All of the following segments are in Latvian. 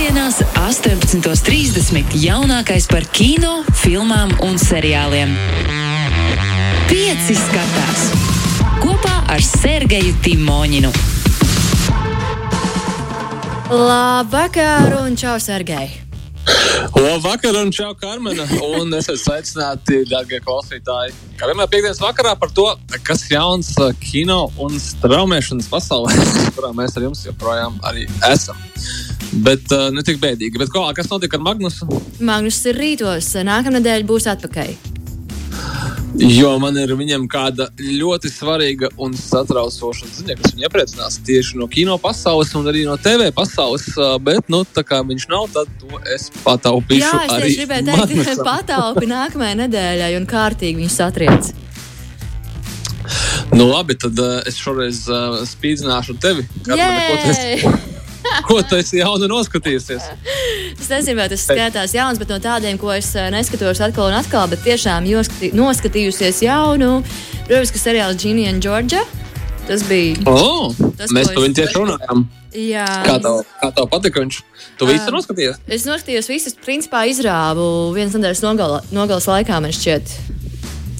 Piektdienās, 18.30. jaunākais par kino, filmām un seriāliem. Pieci skatās kopā ar Sergeju Timoņinu. Labvakar un čau, Sergei! Labvakar, un čau, Karmena. Un es esmu sveicināti, darbie klausītāji. Kā vienmēr piekdienas vakarā par to, kas ir jauns uh, kino un straumēšanas pasaulē, kurā mēs ar jums joprojām arī esam. Bet uh, ne tik bēdīgi. Bet ko, kas notiek ar Magnusu? Magnus ir rītos, nākamnedēļ būs atpakaļ. Jo man ir viņam kāda ļoti svarīga un satraucoša ziņa, kas viņu iepriecinās tieši no kino pasaules un arī no TV pasaules. uh, Bet, nu, tā kā viņš nav, tad to es pataupīšu. Jā, es arī gribēju teikt, ka pataupi nākamajai nedēļai un kārtīgi viņu satriec. Nu, labi, tad uh, es šoreiz uh, spīdzināšu tevi. Karmena, ko tu esi- Jē! Ko tu esi jaunu noskatījusies? Es nezinu, vai tas skatās jauns, bet no tādiem, ko es eh, neskatos atkal un atkal, bet tiešām noskatījusies jaunu, protams, ka seriāls Ginny and Georgia. Tas bija. Oh, Tas, mēs par viņu tieši runājām. Jā, Kā tev, kā tev patika viņš? Tu visu Um, noskatījies? Es noskatījos visas, principā izrāvu vienas nedēļas nogala, nogalas laikā, man šķiet,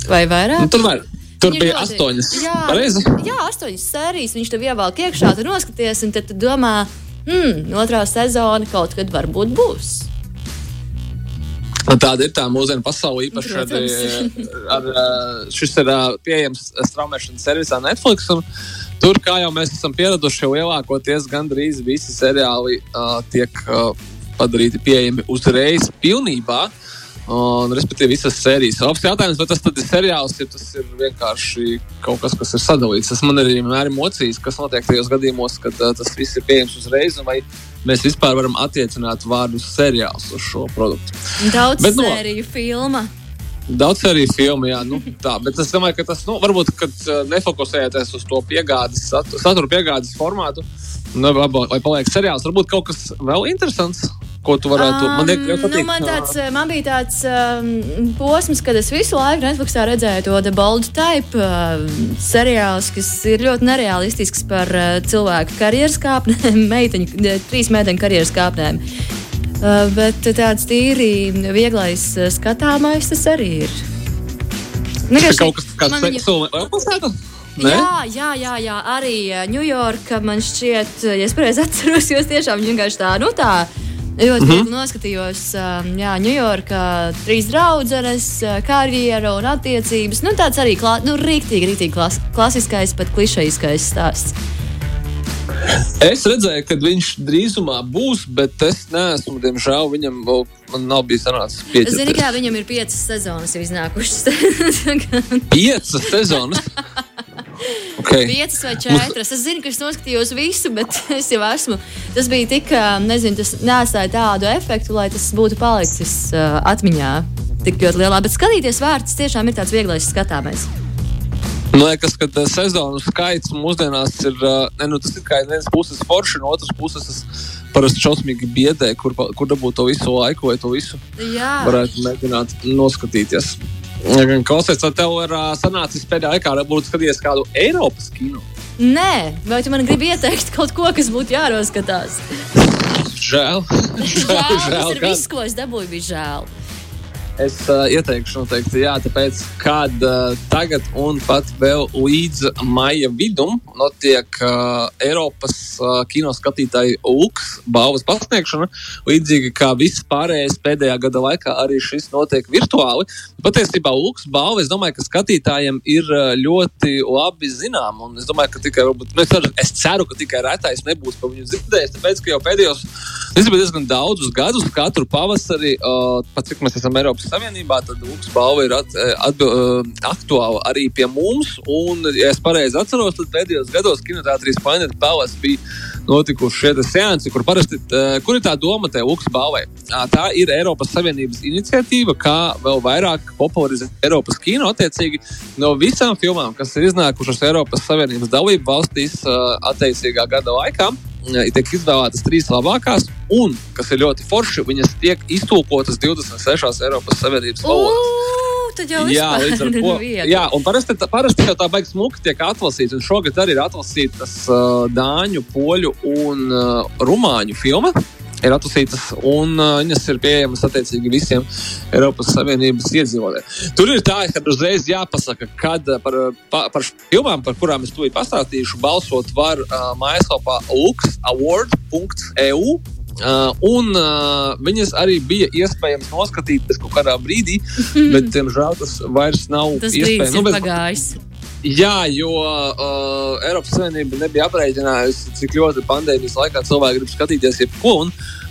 vai vairāk. Nu, tur var. Tur Viņa bija ļoti- astoņas. Jā, Pareizi? jā, astoņas sērijas. Viņš tev ievelk iekšā, tu noskaties, un tad tu domā, hmm, otrā sezona kaut kad varbūt būs. Tāda ir tā mūsdienu pasaule. Īpaši ar, Protams. ar, ar, šis ir ā, pieejams straumēšanas servisā Netflix. Tur, kā jau mēs esam pieraduši, jau lielākoties gandrīz visi seriāli uh, tiek uh, padarīti pieejami uzreiz, pilnībā. Un, respektīvi, visas sērijas. Labs jautājums, vai tas ir seriāls, ja tas ir vienkārši kaut kas, kas ir sadalīts. Tas man arī vienmēr ir mocījis, kas notiek tajos gadījumos, kad uh, tas viss ir pieejams uzreiz, un vai mēs vispār varam attiecināt vārdu seriāls uz šo produktu. Daudz Bet, nu, sēriju filma. Daudz arī filmu, jā, nu, tā, bet es domāju, ka tas nu, varbūt kad, uh, nefokusēties uz to piegādes, satu, satura piegādes formātu, nu, vai paliek seriāls, varbūt kaut kas vēl interesants, ko tu varētu. man Um, liekas, nu, man, tāds, man bija tāds um, posms, kad es visu laiku Netflixā redzēju to The Bold Type uh, seriāls, kas ir ļoti nereālistisks par uh, cilvēku karjeras kāpnēm, meiteņu, ne, trīs meiteņu karjeras kāpnēm. Uh, bet tāds tīri vieglais skatāmais tas arī ir. Ir Vienkārši kaut kas tāds, man pilsētā? Nē? Jā, jā, jā, jā, arī Ņujorka man šķiet, ja es pareizi atceros, jo es tiešām vienkārši tā, nu tā. Ļoti mm -hmm. noskatījos, um, Jā, Ņujorkā trīs draudzenes, uh, karjera un attiecības. Nu, tāds arī klā, nu, rīktīgi, rīktīgi klas, klasiskais, pat klišejiskais stāsts. Es redzēju, ka viņš drīzumā būs, bet es neesmu, diemžēl, viņam vēl nav bijis sanācis zinu, pieķerties. ka viņam ir piecas sezonas jau iznākušas. Piecas sezonas. Okay. Piecas vai četras. Es zinu, ka es noskatījos visu, bet es jau esmu. Tas bija tik, nezinu, tas nesāja tādu efektu, lai tas būtu palicis uh, atmiņā tik ļoti lielā. Bet skatīties vērts tiešām ir tāds vieglais skatāmais. Man liekas, ka sezonu skaits mūsdienās ir. Ne, nu, tas ir kā no vienas puses forši, no otras puses tas parasti šausmīgi biedē, kur, kur dabūt to visu laiku vai to visu Jā, varētu mēģināt noskatīties. Klausies, vai tev ir ā, sanācis pēdējā laikā, varbūt skatījies kādu Eiropas kino? nē, vai tu man gribi ieteikt kaut ko, kas būtu jānoskatās? Žēl. Žēl, tas ir viss, ko es dabūju, bija žēl. Es uh, ieteikšu, noteikti, jā, tāpēc, kad uh, tagad un pat vēl līdz maija vidum notiek uh, Eiropas uh, kinoskatītāju ULKS balvas pasniegšana, līdzīgi kā viss pārējais pēdējā gada laikā, arī šis notiek virtuāli. Patiesībā ULKS balva, es domāju, ka skatītājiem ir uh, ļoti labi zinām, un es domāju, ka tikai, varbūt, nu, es ceru, es ceru, ka tikai retais nebūs par viņu dzirdējis, tāpēc, ka jau pēdējos Es diezgan daudzus gadus, katru pavasari, uh, pat cik mēs esam Eiropas Savienībā, tad Lūks balva ir at, at, uh, aktuāla arī pie mums. Un, ja es pareizi atceros, tad pēdējos gados kinoteātrīs Planet Palace bija notikuši šie seansi, kur parasti, uh, kur ir tā doma tajā Lūks balvai. Tā ir Eiropas Savienības iniciatīva, kā vēl vairāk popularizēt Eiropas kino attiecīgi no visām filmām, kas ir iznākušas Eiropas Savienības dalību valstīs attiecīgā gada laikā eh, tiek izvēlētas trīs labākās, un, kas ir ļoti forši, viņas tiek iztulkotas 26 Eiropas Savienības valodās. Tad jau Jā, līdz ar to. Jā, un parasti, parasti jau tā beigas smuki tiek atlasīta. Un šogad arī ir atlasītas uh, dāņu, poļu un uh, rumāņu filma. Ir atlasītas, un uh, viņas ir pieejamas attiecīgi visiem Eiropas Savienības iedzīvotājiem. Tur ir tā, ka uzreiz jāpasaka, kad par, pa, par filmām, par kurām es tūlīt pastāstīšu, balsot var uh, mājaslapā luxaward.eu. Uh, un uh, viņas arī bija iespējams noskatīties kaut kādā brīdī, bet, diemžēl, tas vairs nav Tas iespējams. Nu, bet- pagājis. Jā, jo uh, Eiropas Savienība nebija aprēķinājusi, cik ļoti pandēmijas laikā cilvēki grib skatīties jebko.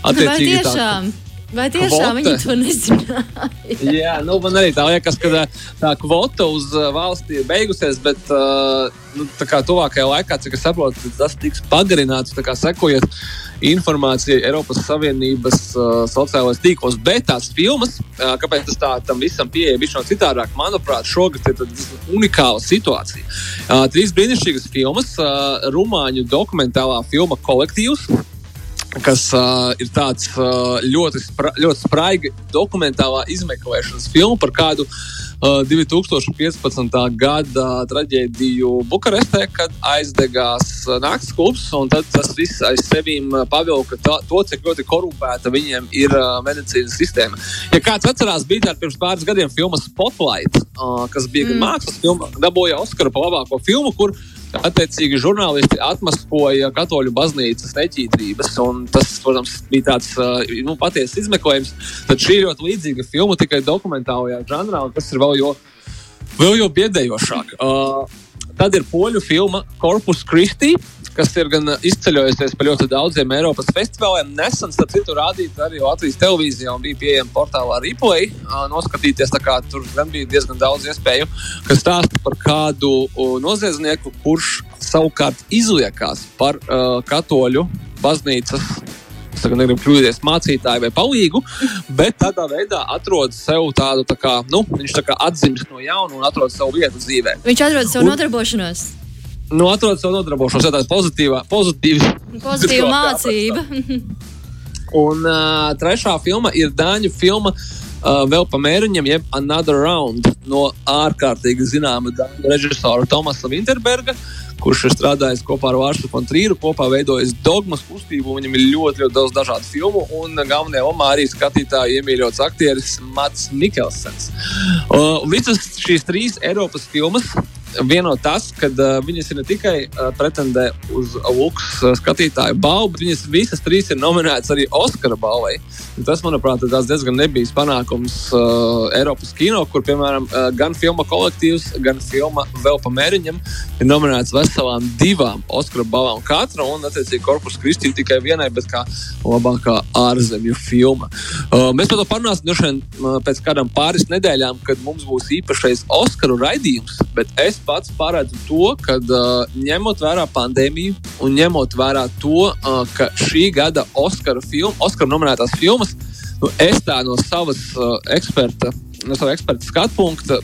Attiecīgi, tā- tiešām? Vai tiešām kvota. viņi to nezināja? Jā, nu, man arī tā liekas, ka tā, tā kvota uz uh, valsti ir beigusies, bet uh, nu, tā kā tuvākajā laikā, cik es saprotu, tas tiks pagarināts. Sekojiet informācijai Eiropas Savienības uh, sociālajos tīklos, bet tās filmas, uh, kāpēc tas tā tam visam pieeja bija citādāk, manuprāt, šogad ir unikāla situācija. Uh, trīs brīnišķīgas filmas, uh, rumāņu dokumentālā filma Kolektīvs kas uh, ir tāds uh, ļoti, spra ļoti spraiga dokumentālā izmeklēšanas filma par kādu uh, 2015. gada traģēdiju Bukarestē, kad aizdegās uh, naktas klubs, un tad tas viss aiz sevīm uh, pavilka to, cik ļoti korumpēta viņiem ir uh, medicīnas sistēma. Ja kāds atcerās, bija tāda pirms pāris gadiem filma Spotlight, uh, kas bija mm. mākslas filma, dabūja Oskaru par labāko filmu, kur Attiecīgi, žurnālisti atmaskoja katoļu baznīcas neķītrības, un tas, protams, bija tāds nu, patiesas izmeklējums. Tad šī ir ļoti līdzīga filma, tikai dokumentālajā žanrā, un tas ir vēl jo, vēl jo biedējošāk. Uh, tad ir poļu filma Corpus Christi, kas ir gan izceļojusies pa ļoti daudziem Eiropas festivāliem. Nesen, starp citu, rādīta arī Latvijas televīzijā un bija pieejama portālā Replay. Noskatīties, kā tur gan bija diezgan daudz iespēju, kas stāsta par kādu noziedznieku, kurš savukārt izliekās par uh, katoļu baznīcas tagad negribu kļūdīties mācītāju vai palīgu, bet tādā veidā atrod sev tādu, tā kā, nu, viņš tā kā atzimst no jauna un atrod savu vietu dzīvē. Viņš atrod savu Un- nodarbošanos. Nu, atrod savu nodarbošanos, ja tāda pozitīva, pozitīva, Pozitīva mācība. Un uh, trešā filma ir Dāņu filma. Uh, vēl pa mēriņam, jeb Another Round no ārkārtīgi zināma režisora Tomasa Winterberga, kurš ir strādājis kopā ar Vāršu Fontrīru, kopā veidojis dogmas kustību. Viņam ir ļoti, ļoti daudz dažādu filmu, un galvenajā lomā arī skatītāju iemīļots aktieris Mats Mikelsens. Uh, visas šīs trīs Eiropas filmas vieno tas, ka uh, viņas ir ne tikai uh, pretendē uz Lukas uh, skatītāju balvu, bet viņas visas trīs ir nominētas arī Oskara balvai. Un tas, manuprāt, ir diezgan nebijis panākums uh, Eiropas kino, kur, piemēram, uh, gan filma kolektīvs, gan filma vēl pa mēriņam ir nominēts veselām divām Oskara balvām katra, un, attiecīgi, Korpus Kristi tikai vienai, bet kā labākā ārzemju filma. Uh, mēs par to parunāsim droši vien uh, pēc kādām pāris nedēļām, kad mums būs īpašais Oskaru raidījums, bet es pats paredzu to, ka uh, ņemot vērā pandēmiju un ņemot vērā to, uh, ka šī gada Oskara, film, Oskara nominētās filmas, nu, es tā no savas uh, eksperta, no sava eksperta skatu punkta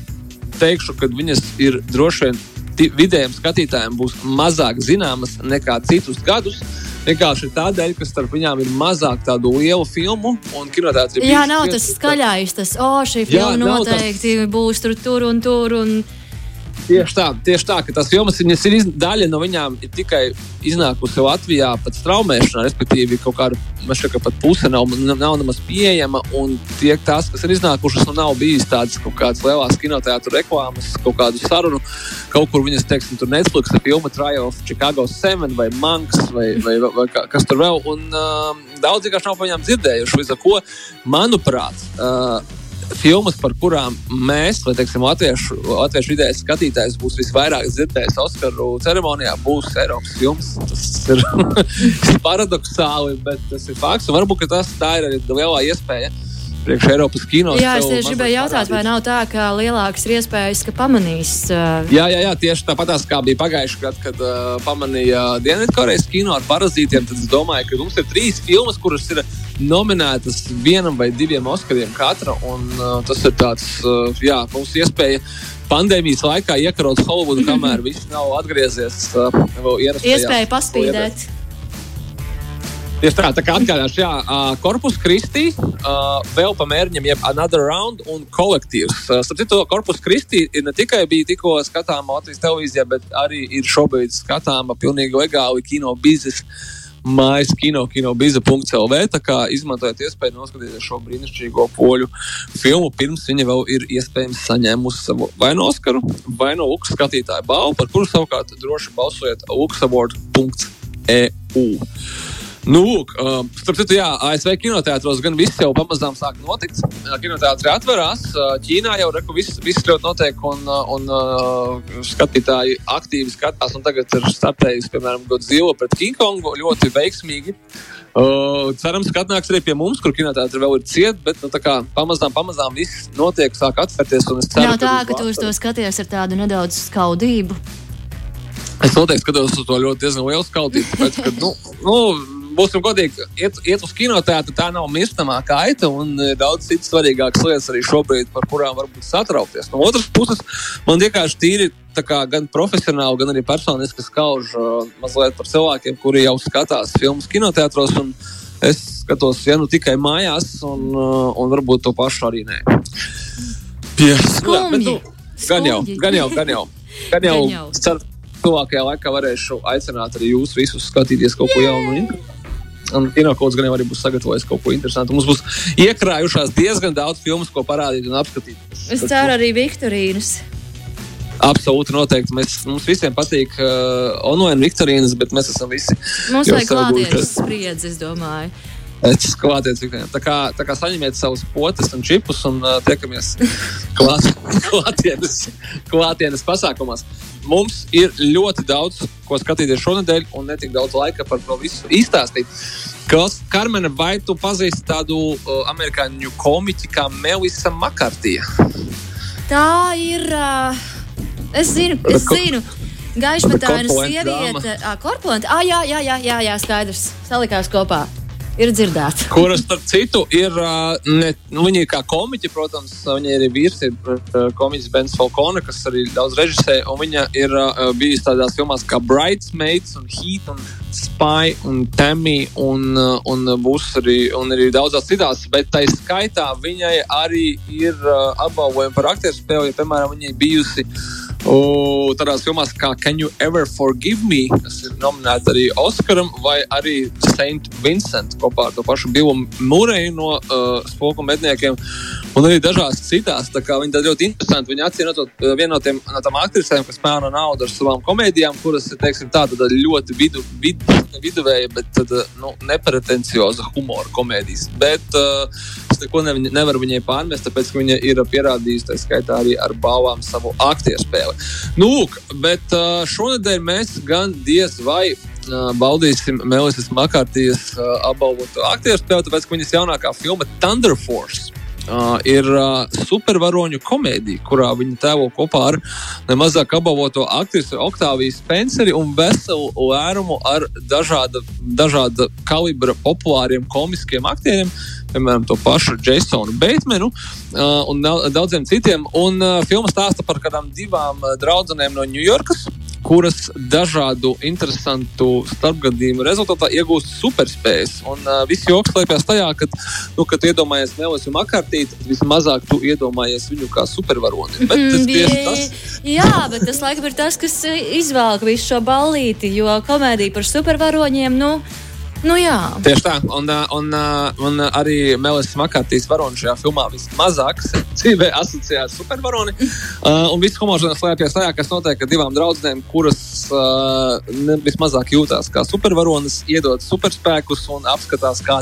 teikšu, ka viņas ir droši vien vidējiem skatītājiem būs mazāk zināmas nekā citus gadus. Vienkārši tādēļ, ka starp viņām ir mazāk tādu lielu filmu un kinotēātrī. Jā, nav tas skaļais, tas, o, šī Jā, filma tas- noteikti būs tur, tur un tur. Un... Tieši tā, tieši tā, ka tās filmas ir iz, daļa no viņām ir tikai iznākusi Latvijā pēc traumēšanā, respektīvi, kaut kāda man šķiet, ka pat puse nav, nav, nemaz pieejama. Un tie, tās, kas ir iznākušas, nu nav bijis tādas kaut kādas lielas kinoteātris reklāmas, kaut kādu sarunu. Kaut kur viņas, teiksim, tur Netflix filma Trial of Chicago 7 vai Monks vai, vai, vai, vai kas tur vēl. Un um, daudz vienkārši nav par viņām dzirdējuši. Līdz ar to, manuprāt, uh, filmas, par kurām mēs, vai teiksim, latviešu, latviešu vidējais skatītājs būs visvairāk dzirdējis Oskaru ceremonijā, būs Eiropas filmas. Tas ir paradoxāli, bet tas ir fakts. Varbūt tas ir arī lielā iespēja priekš Eiropas kino. Jā, es tieši gribēju jautāt, vai nav tā, ka lielākas ir iespējas, ka pamanīs. Uh, Jā, jā, jā, tieši tāpat kā bija pagājušajā gadā, kad uh, pamanīja Dienvidkorejas kino ar parazītiem. Tad es domāju, ka mums ir trīs filmas, kuras ir nominētas vienam vai diviem Oskariem katra. Un, uh, tas ir tāds, uh, jā, mums iespēja pandēmijas laikā iekarot Holivudu, kamēr viss nav atgriezies uh, iespēja paspīdēt. Tieši tā, tā kā atgādāšu, jā, uh, Korpus Kristi, uh, vēl pa mērķiem, jeb Another Round un kolektīvs. Uh, starp citu, Korpus Kristi ne tikai bija tikko skatāma Latvijas televīzijā, bet arī ir šobrīd skatāma pilnīgi legāli kino biznesa mājas kino, kinobiza.clv. Tā kā izmantojiet iespēju noskatīties šo brīnišķīgo poļu filmu, pirms viņa vēl ir iespējams saņēmusi savu vai no Oskaru, vai no Lukas skatītāju balvu, par kuru savukārt droši balsojiet luksavord.eu. Nu, lūk, uh, starp citu, jā, ASV kinoteātros gan viss jau pamazām sāk notikt. Kinoteātris atverās. Ķīnā jau reku, viss, viss ļoti notiek, un, un uh, skatītāji aktīvi skatās. Tagad ir startējis, piemēram, Godzilla pret King Kongu ļoti veiksmīgi. Uh, cerams, ka atnāks arī pie mums, kur kinoteātris vēl ir ciet, bet nu, kā, pamazām, pamazām viss notiek, sāk atvērties. Ceru, Nav tā, ka tu uz to skaties ar tādu nedaudz skaudību. Es noteikti skatos uz to ļoti diezgan lielu skaudību. Tāpēc, ka, nu, nu, būsim godīgi, iet, iet uz kinoteātru tā nav mirstamā kaita, un e, daudz citas svarīgākas lietas arī šobrīd, par kurām varbūt satraukties. No otras puses, man vienkārši tīri kā, gan profesionāli, gan arī personiski skauž uh, mazliet par cilvēkiem, kuri jau skatās filmas kinoteātros. Es skatos, ja nu tikai mājās, un, uh, un varbūt to pašu arī nē. Bet, nu, gan jau, gan jau, gan jau. Gan jau, gan jau. Ceru, tuvākajā laikā varēšu aicināt arī jūs visus skatīties kaut ko jaunu. Un Kinokods gan jau arī būs sagatavojis kaut ko interesantu. Mums būs iekrājušās diezgan daudz filmu, ko parādīt un apskatīt. Es ceru arī Viktorīnas. Absolūti, noteikti. Mēs, mums visiem patīk uh, online viktorīnas, bet mēs esam visi. Mums vajag klātienes spriedzi, es domāju. Es klāties ikdienā. Tā kā, tā kā saņemiet savus potes un čipus un uh, tiekamies klāt, klātienes, klātienes pasākumos. Mums ir ļoti daudz, ko skatīties šonadēļ, un ne tik daudz laika par to visu izstāstīt. Kas, Karmena, vai tu pazīsti tādu uh, amerikāņu komiķi kā Melisa Makartija? Tā ir. Uh, es zinu, es zinu. Gaišpataina sieviete, ah, korpulenta. Ah, jā, jā, jā, jā, jā, skaidrs. Salikās kopā ir dzirdēta. Kuras, starp citu, ir ne, nu, viņa ir kā komiķa, protams, viņa ir vīrs, ir komiķis Bens Falkone, kas arī daudz režisē, viņa ir bijusi tādās filmās kā Bridesmaids un Heat un Spy un Tammy un, un būs arī, un arī daudzās citās, bet tai skaitā viņai arī ir apbalvojumi par aktieru spēli, ja, piemēram, viņai bijusi O, tādās filmās kā Can You Ever Forgive Me, kas ir nominēta arī Oskaram, vai arī Saint Vincent kopā ar to pašu Billu Mūreju no uh, Spoku medniekiem, un arī dažās citās. Viņa ir ļoti interesanti. Viņa atcīmot uh, vienu no, tiem, no tām aktrisēm, kas pelna naudu ar savām komēdijām, kuras ir teiksim, tā, ļoti vidu, vid, viduvēja, bet tad, uh, nu, nepretencioza humora komēdijas. Bet, uh, es neko ne, nevaru viņai pārmest, tāpēc, viņa ir pierādījusi, tā skaitā arī ar balvām savu aktieru spēli. Nu, lūk, bet šonadēļ mēs gan diez vai baudīsim Melisas Makārtijas apbalvotu aktieru spēli, tāpēc, ka viņas jaunākā filma Thunder Force. Uh, ir uh, supervaroņu komēdija, kurā viņa tēlo kopā ar nemazāk apbalvoto aktrisu Oktāviju Spenceri un veselu lērumu ar dažāda, dažāda kalibra populāriem komiskiem aktieriem, piemēram, to pašu Jasonu Beitmenu uh, un daudziem citiem. Un uh, filma stāsta par kādām divām uh, draudzenēm no Ņujorkas kuras dažādu interesantu starpgadījumu rezultātā iegūst superspējas. Un uh, viss joks slēpjas tajā, ka, nu, kad iedomājies Melisu Makartīti, tad vismazāk tu iedomājies viņu kā supervaroni. Bet tas tieši tas. Jā, bet tas laikam ir tas, kas izvēlka visu šo ballīti, jo komēdija par supervaroņiem, nu, Nu, jā. Tieši tā, un, un, un arī Melis Makārtīs varonis šajā filmā vismazāk dzīvē asociējās supervaroni. Uh, un viss humors slēpjas tajā, kas notiek ar divām draudzenēm, kuras uh, vismazāk jūtās kā supervaronis, iedod superspēkus un apskatās, kā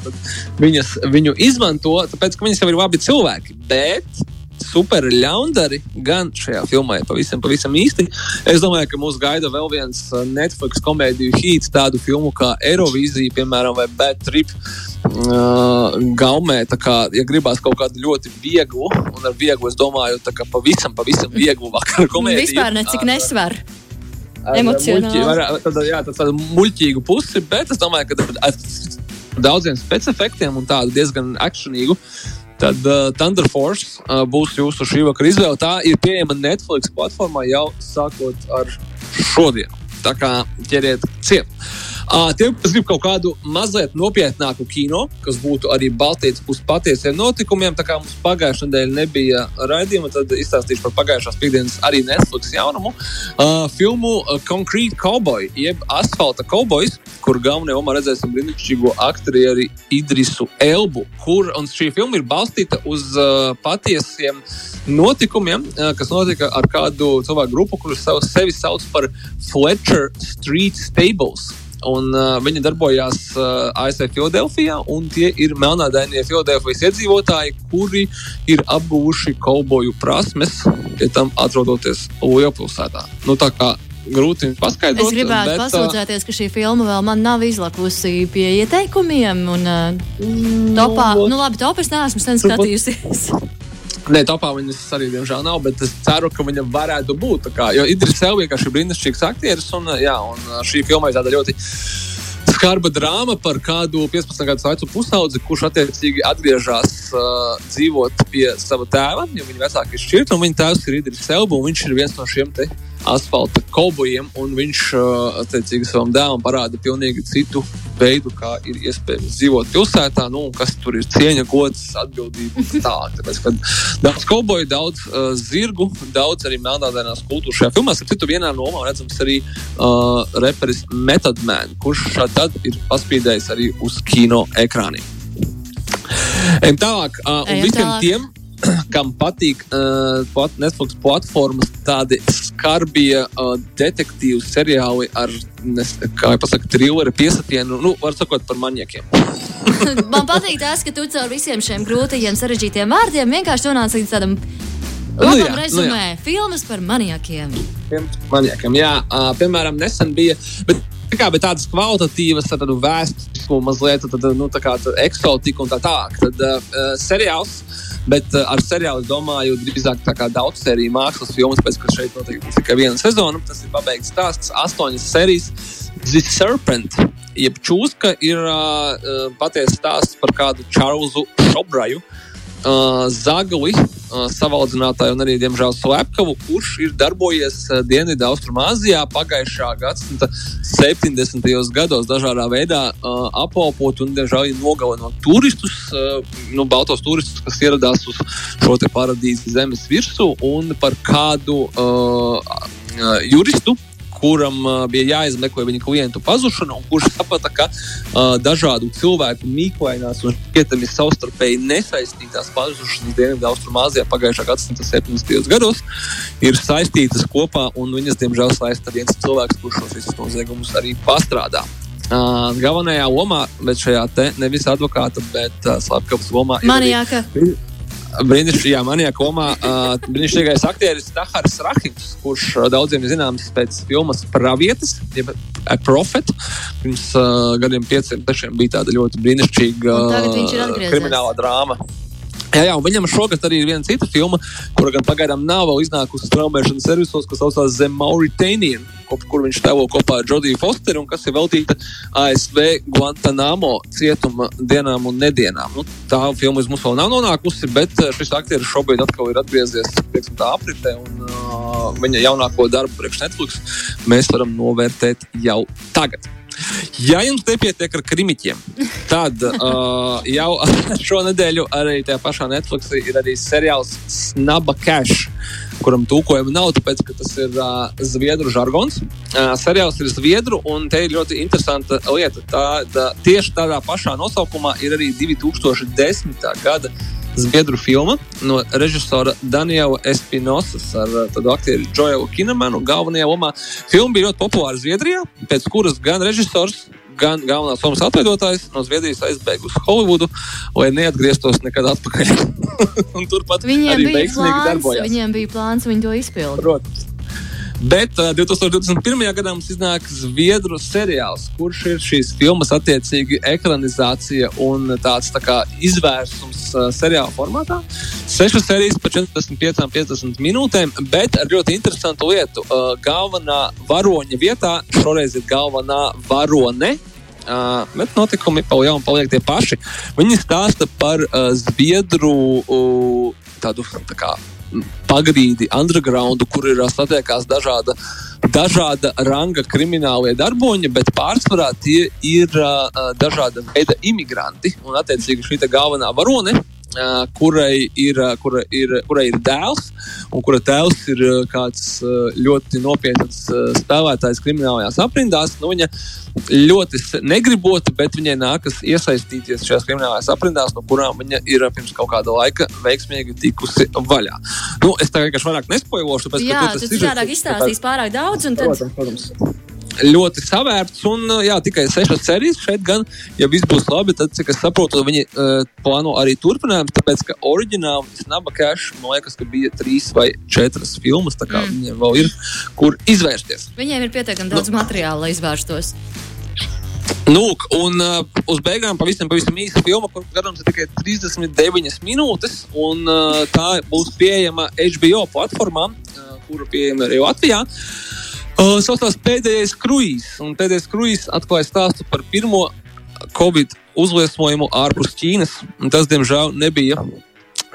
viņas viņu izmanto, tāpēc, ka viņas jau ir labi cilvēki. Bet super ļaundari, gan šajā filmā ir pavisam, pavisam īsti. Es domāju, ka mūs gaida vēl viens uh, Netflix komēdiju hīts, tādu filmu kā Eirovīzija, piemēram, vai Bad Trip. Uh, gaumē, kā, ja gribās kaut kādu ļoti vieglu, un ar vieglu es domāju, tā kā pavisam, pavisam vieglu vakaru komēdiju. Vispār necik nesver. Emocionāli. Muļķi, jā, tādu muļķīgu pusi, bet es domāju, ka ar daudziem specifektiem un tādu diezgan akcionīgu tad uh, Thunder Force uh, būs jūsu šī vakara izvēle. Tā ir pieejama Netflix platformā jau sākot ar šodienu. Tā kā ķeriet ciet. Tiem, kas grib kaut kādu mazliet nopietnāku kino, kas būtu arī balstīts uz patiesiem notikumiem, tā kā mums pagājušā nedēļa nebija raidījuma, tad izstāstīšu par pagājušās piekdienas arī Netflix jaunumu. Filmu Concrete Cowboy, jeb Asfalta Cowboys, kur galvenajā omā redzēsim brīnišķīgo aktieri Idrisu Elbu, kur šī filma ir balstīta uz patiesiem notikumiem, kas notika ar kādu cilvēku grupu, kurus sevi sauc par Fletcher Street Stables. Un, uh, viņi darbojās uh, ASV Filadelfijā, un tie ir melnādainie Filadelfijas iedzīvotāji, kuri ir apguvuši kauboju prasmes, pie tam atrodoties lielpilsētā. Nu, grūti paskaidrot. Es gribētu bet, pasūdzēties, ka šī filma vēl man nav izlakusi pie ieteikumiem. Un, uh, topā, nu, nu labi, topā es neesmu sen skatījusies. Nē, topā viņas arī diemžēl nav, bet es ceru, ka viņa varētu būt. Kā, jo Idris Elba vienkārši ir brīnišķīgs aktieris, un, jā, un šī filma ir tāda ļoti skarba drāma par kādu 15 gadus vecu pusaudzi, kurš attiecīgi atgriežas uh, dzīvot pie sava tēva, jo viņa vecāki ir šķirti, un viņa tēvs ir Idris Elba, un viņš ir viens no šiem te asfalta kaubojiem, un viņš uh, attiecīgi savam dēlam parāda pilnīgi citu veidu, kā ir iespējams dzīvot pilsētā, nu, kas tur ir cieņa, gods, atbildība. Tā, tāpēc, daudz kauboju, daudz uh, zirgu, daudz arī melnādainās kultūras šajā filmā. Ar citu vienā nomā redzams arī uh, reperis Method Man, kurš tad ir paspīdējis arī uz kino ekrāniem. Ejam tālāk, uh, un visiem tālāk. tiem, kam patīk uh, Netflix platformas, tādi skarbie uh, detektīvu seriāli ar, nes, kā jau pasaka, thrilleru piesatienu, nu, var sakot, par maniekiem. Man patīk tas, ka tu caur visiem šiem grūtajiem, sarežģītiem vārdiem vienkārši nonāc līdz tādam labam nu jā, rezumē. Nu jā. Filmas par maniekiem. Maniekiem, jā. Uh, piemēram, nesen bija. Bet... Kā, bet tādas kvalitatīvas, tādu vēsturisku, mazliet tādu, nu, tā kā eksotiku un tā tālāk. Tad uh, seriāls Bet uh, ar seriālu es domāju, drīzāk tā kā daudz sēriju mākslas filmas, pēc ka šeit notiek tikai viena sezona. Tas ir pabeigts stāsts, astoņas sērijas. The Serpent, jeb čūska, ir uh, patiesa stāsts par kādu Čārlzu Šobraju. Uh, Zagli, uh, savaldzinātāju un arī, diemžēl, Slepkavu, kurš ir darbojies uh, Dienvidu Austrumāzijā pagājušā gadsimta 70. gados dažādā veidā uh, apkalpot un, diemžēl, nogalinot turistus, uh, nu, baltos turistus, kas ieradās uz šo paradīzi zemes virsmu un par kādu uh, uh, juristu kuram bija jāizmeklē viņa klientu pazušana, un kurš saprata, ka uh, dažādu cilvēku mīklainās un šķietami savstarpēji nesaistītās pazušanas Dienvidu Austrumāzijā pagājušā gadsimta 70. gados ir saistītas kopā, un viņas, diemžēl, saista viens cilvēks, kurš šos visus noziegumus arī pastrādā. Uh, galvenajā lomā, bet šajā te nevis advokāta, bet uh, slepkavas lomā Manijāka. ir arī brīnišķīgā manijā komā uh, brīnišķīgais aktieris Tahars Rahims, kurš uh, daudziem zināms pēc filmas Pravietis, jeb A Prophet. Pirms uh, gadiem pieciem, sešiem bija tāda ļoti brīnišķīga uh, krimināla drāma. Jā, jā, viņam šogad arī ir viena cita filma, kura gan pagaidām nav iznākusi straumēšanas servisos, kas saucās The Mauritanian, kur viņš tēlo kopā ar Jodiju Fosteru un kas ir veltīta ASV Guantanamo cietuma dienām un nedienām. Nu, tā filma uz mums vēl nav nonākusi, bet eh, šis aktieris šobrīd atkal ir atgriezies pieksim, tā apritē un uh, viņa jaunāko darbu priekš Netflix mēs varam novērtēt jau tagad. Ja jums nepietiek ar krimiķiem, tad uh, jau šonadēļ arī tajā pašā Netflixī ir arī seriāls Snaba Cash, kuram tūkojuma nav, tāpēc ka tas ir uh, zviedru žargons. Uh, seriāls ir zviedru, un te ir ļoti interesanta lieta. Tā, tā, tieši tādā pašā nosaukumā ir arī 2010. gada zviedru filma no režisora Daniela Espinosas ar uh, tādu aktieru Joelu Kinemanu galvenajā lomā. Filma bija ļoti populāra Zviedrijā, pēc kuras gan režisors, gan galvenās lomas atveidotājs no Zviedrijas aizbēga uz Holivudu, lai neatgrieztos nekad atpakaļ. turpat viņiem arī veiksmīgi darbojās. Viņiem bija plāns, viņi to izpildīja. Protams. Bet uh, 2021. gadā mums iznāk Zviedru seriāls, kurš ir šīs filmas attiecīgi ekranizācija un tāds tā kā izvērsums uh, seriāla formātā. Sešas sērijas par 45, 50 minūtēm, bet ar ļoti interesantu lietu. Uh, galvenā varoņa vietā šoreiz ir galvenā varone. Uh, bet notikumi pa jau paliek tie paši. Viņi stāsta par uh, Zviedru uh, tādu tā kā pagrīdi, undergroundu, kur ir satiekās dažāda dažāda ranga kriminālie darboņi, bet pārsvarā tie ir uh, dažāda veida imigranti. Un, attiecīgi, šī galvenā varone kurai ir, kura ir, kurai ir dēls, un kura tēvs ir kāds ļoti nopietns spēlētājs kriminālajās aprindās. Nu, viņa ļoti negribota, bet viņai nākas iesaistīties šajās kriminālajās aprindās, no kurām viņa ir pirms kaut kāda laika veiksmīgi tikusi vaļā. Nu, es tā vienkārši vairāk nespoilošu, tāpēc, Jā, ka tas ir. Jā, tas izstāstīs pārāk daudz. Tad... Protams, protams ļoti savērts un jā, tikai sešas sērijas šeit. Gan, ja viss būs labi, tad, cik es saprotu, viņi uh, plāno arī turpinājumu. Tāpēc, ka oriģināli Snaba Cash, man liekas, ka bija trīs vai četras filmas, tā kā mm. viņiem vēl ir kur izvērsties. Viņiem ir pietiekami daudz nu, materiāla, lai izvērstos. Nu, un uh, uz beigām pavisam, pavisam īsa filma, kuras garums ir tikai 39 minūtes. Un, uh, tā būs pieejama HBO platformā, uh, kuru pieejama arī Latvijā. Uh, Uh, Saucās pēdējais kruīzs, un pēdējais kruīzs atklāja stāstu par pirmo Covid uzliesmojumu ārpus Ķīnas. Tas, diemžēl, nebija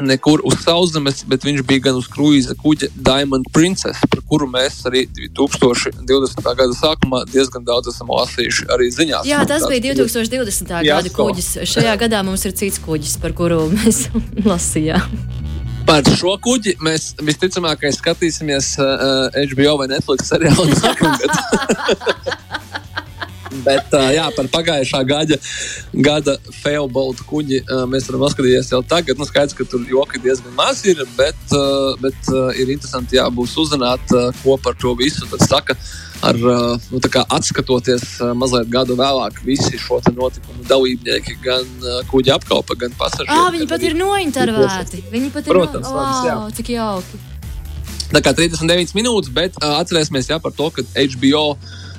nekur uz sauszemes, bet viņš bija gan uz kruīza kuģa Diamond Princess, par kuru mēs arī 2020. gada sākumā diezgan daudz esam lasījuši arī ziņās. Jā, tas bija 2020. gada kuģis. Šajā gadā mums ir cits kuģis, par kuru mēs lasījām. Par šo kuģi mēs visticamāk skatīsimies uh, HBO vai Netflix seriālu nākamgad. Bet uh, jā, par pagājušā gada, gada failbolt kuģi uh, mēs varam paskatīties jau tagad. Nu, skaidrs, ka tur joki diezgan maz ir, bet, uh, bet uh, ir interesanti, jā, būs uzzināt, uh, ko par to visu saka. Uh, ar nu, atskatoties mazliet gadu vēlāk, visi šo notikumu dalībnieki, gan kuģa apkalpa, gan pasažieri. Ah, viņi pat ir nointervēti. Viņi pat ir Protams, no... wow, cik jauki. Tā kā 39 minūtes, bet uh, atcerēsimies jā, par to, ka HBO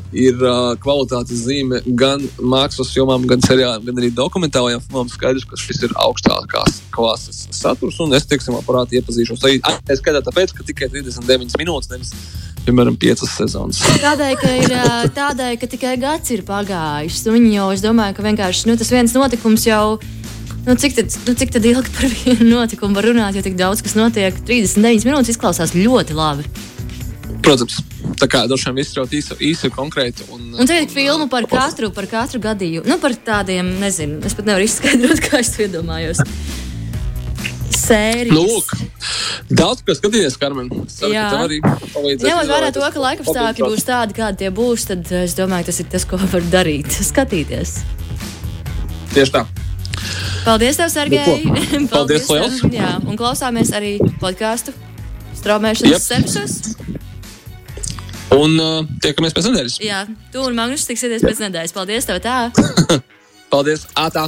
ir uh, kvalitātes zīme gan mākslas filmām, gan seriāliem, gan arī dokumentālajām filmām. Skaidrs, ka šis ir augstākās klases saturs, un es, teiksim, aparāti iepazīšos. Arī es skatos, tāpēc, ka tikai 39 minūtes, nevis piemēram, piecas sezonas. Tādēļ, ka, ir, tādēļ, ka tikai gads ir pagājis. Viņi jau, es domāju, ka vienkārši nu, tas viens notikums jau. Nu, cik, tad, nu, cik tad ilgi par vienu notikumu var runāt, jo tik daudz kas notiek? 39 minūtes izklausās ļoti labi. Protams, tā kā dažiem viss ir īsi, īsi konkrēti. Un, un tagad filmu par katru, par katru gadījumu. Nu, par tādiem, nezinu, es pat nevaru izskaidrot, kā es to iedomājos sērijas. Nu, lūk, daudz ko skatīties, Karmen. Jā, arī ņemot vērā to, ka laikapstākļi būs tādi, kādi tie būs, tad es domāju, tas ir tas, ko var darīt. Skatīties. Tieši tā. Paldies, tev, Sergei! Nu, Paldies, Paldies tev, jā, un klausāmies arī podkāstu straumēšanas servisos. Un uh, tiekamies pēc nedēļas. Jā, tu un Magnus tiksieties pēc nedēļas. Paldies, tev tā! Paldies! Ātā!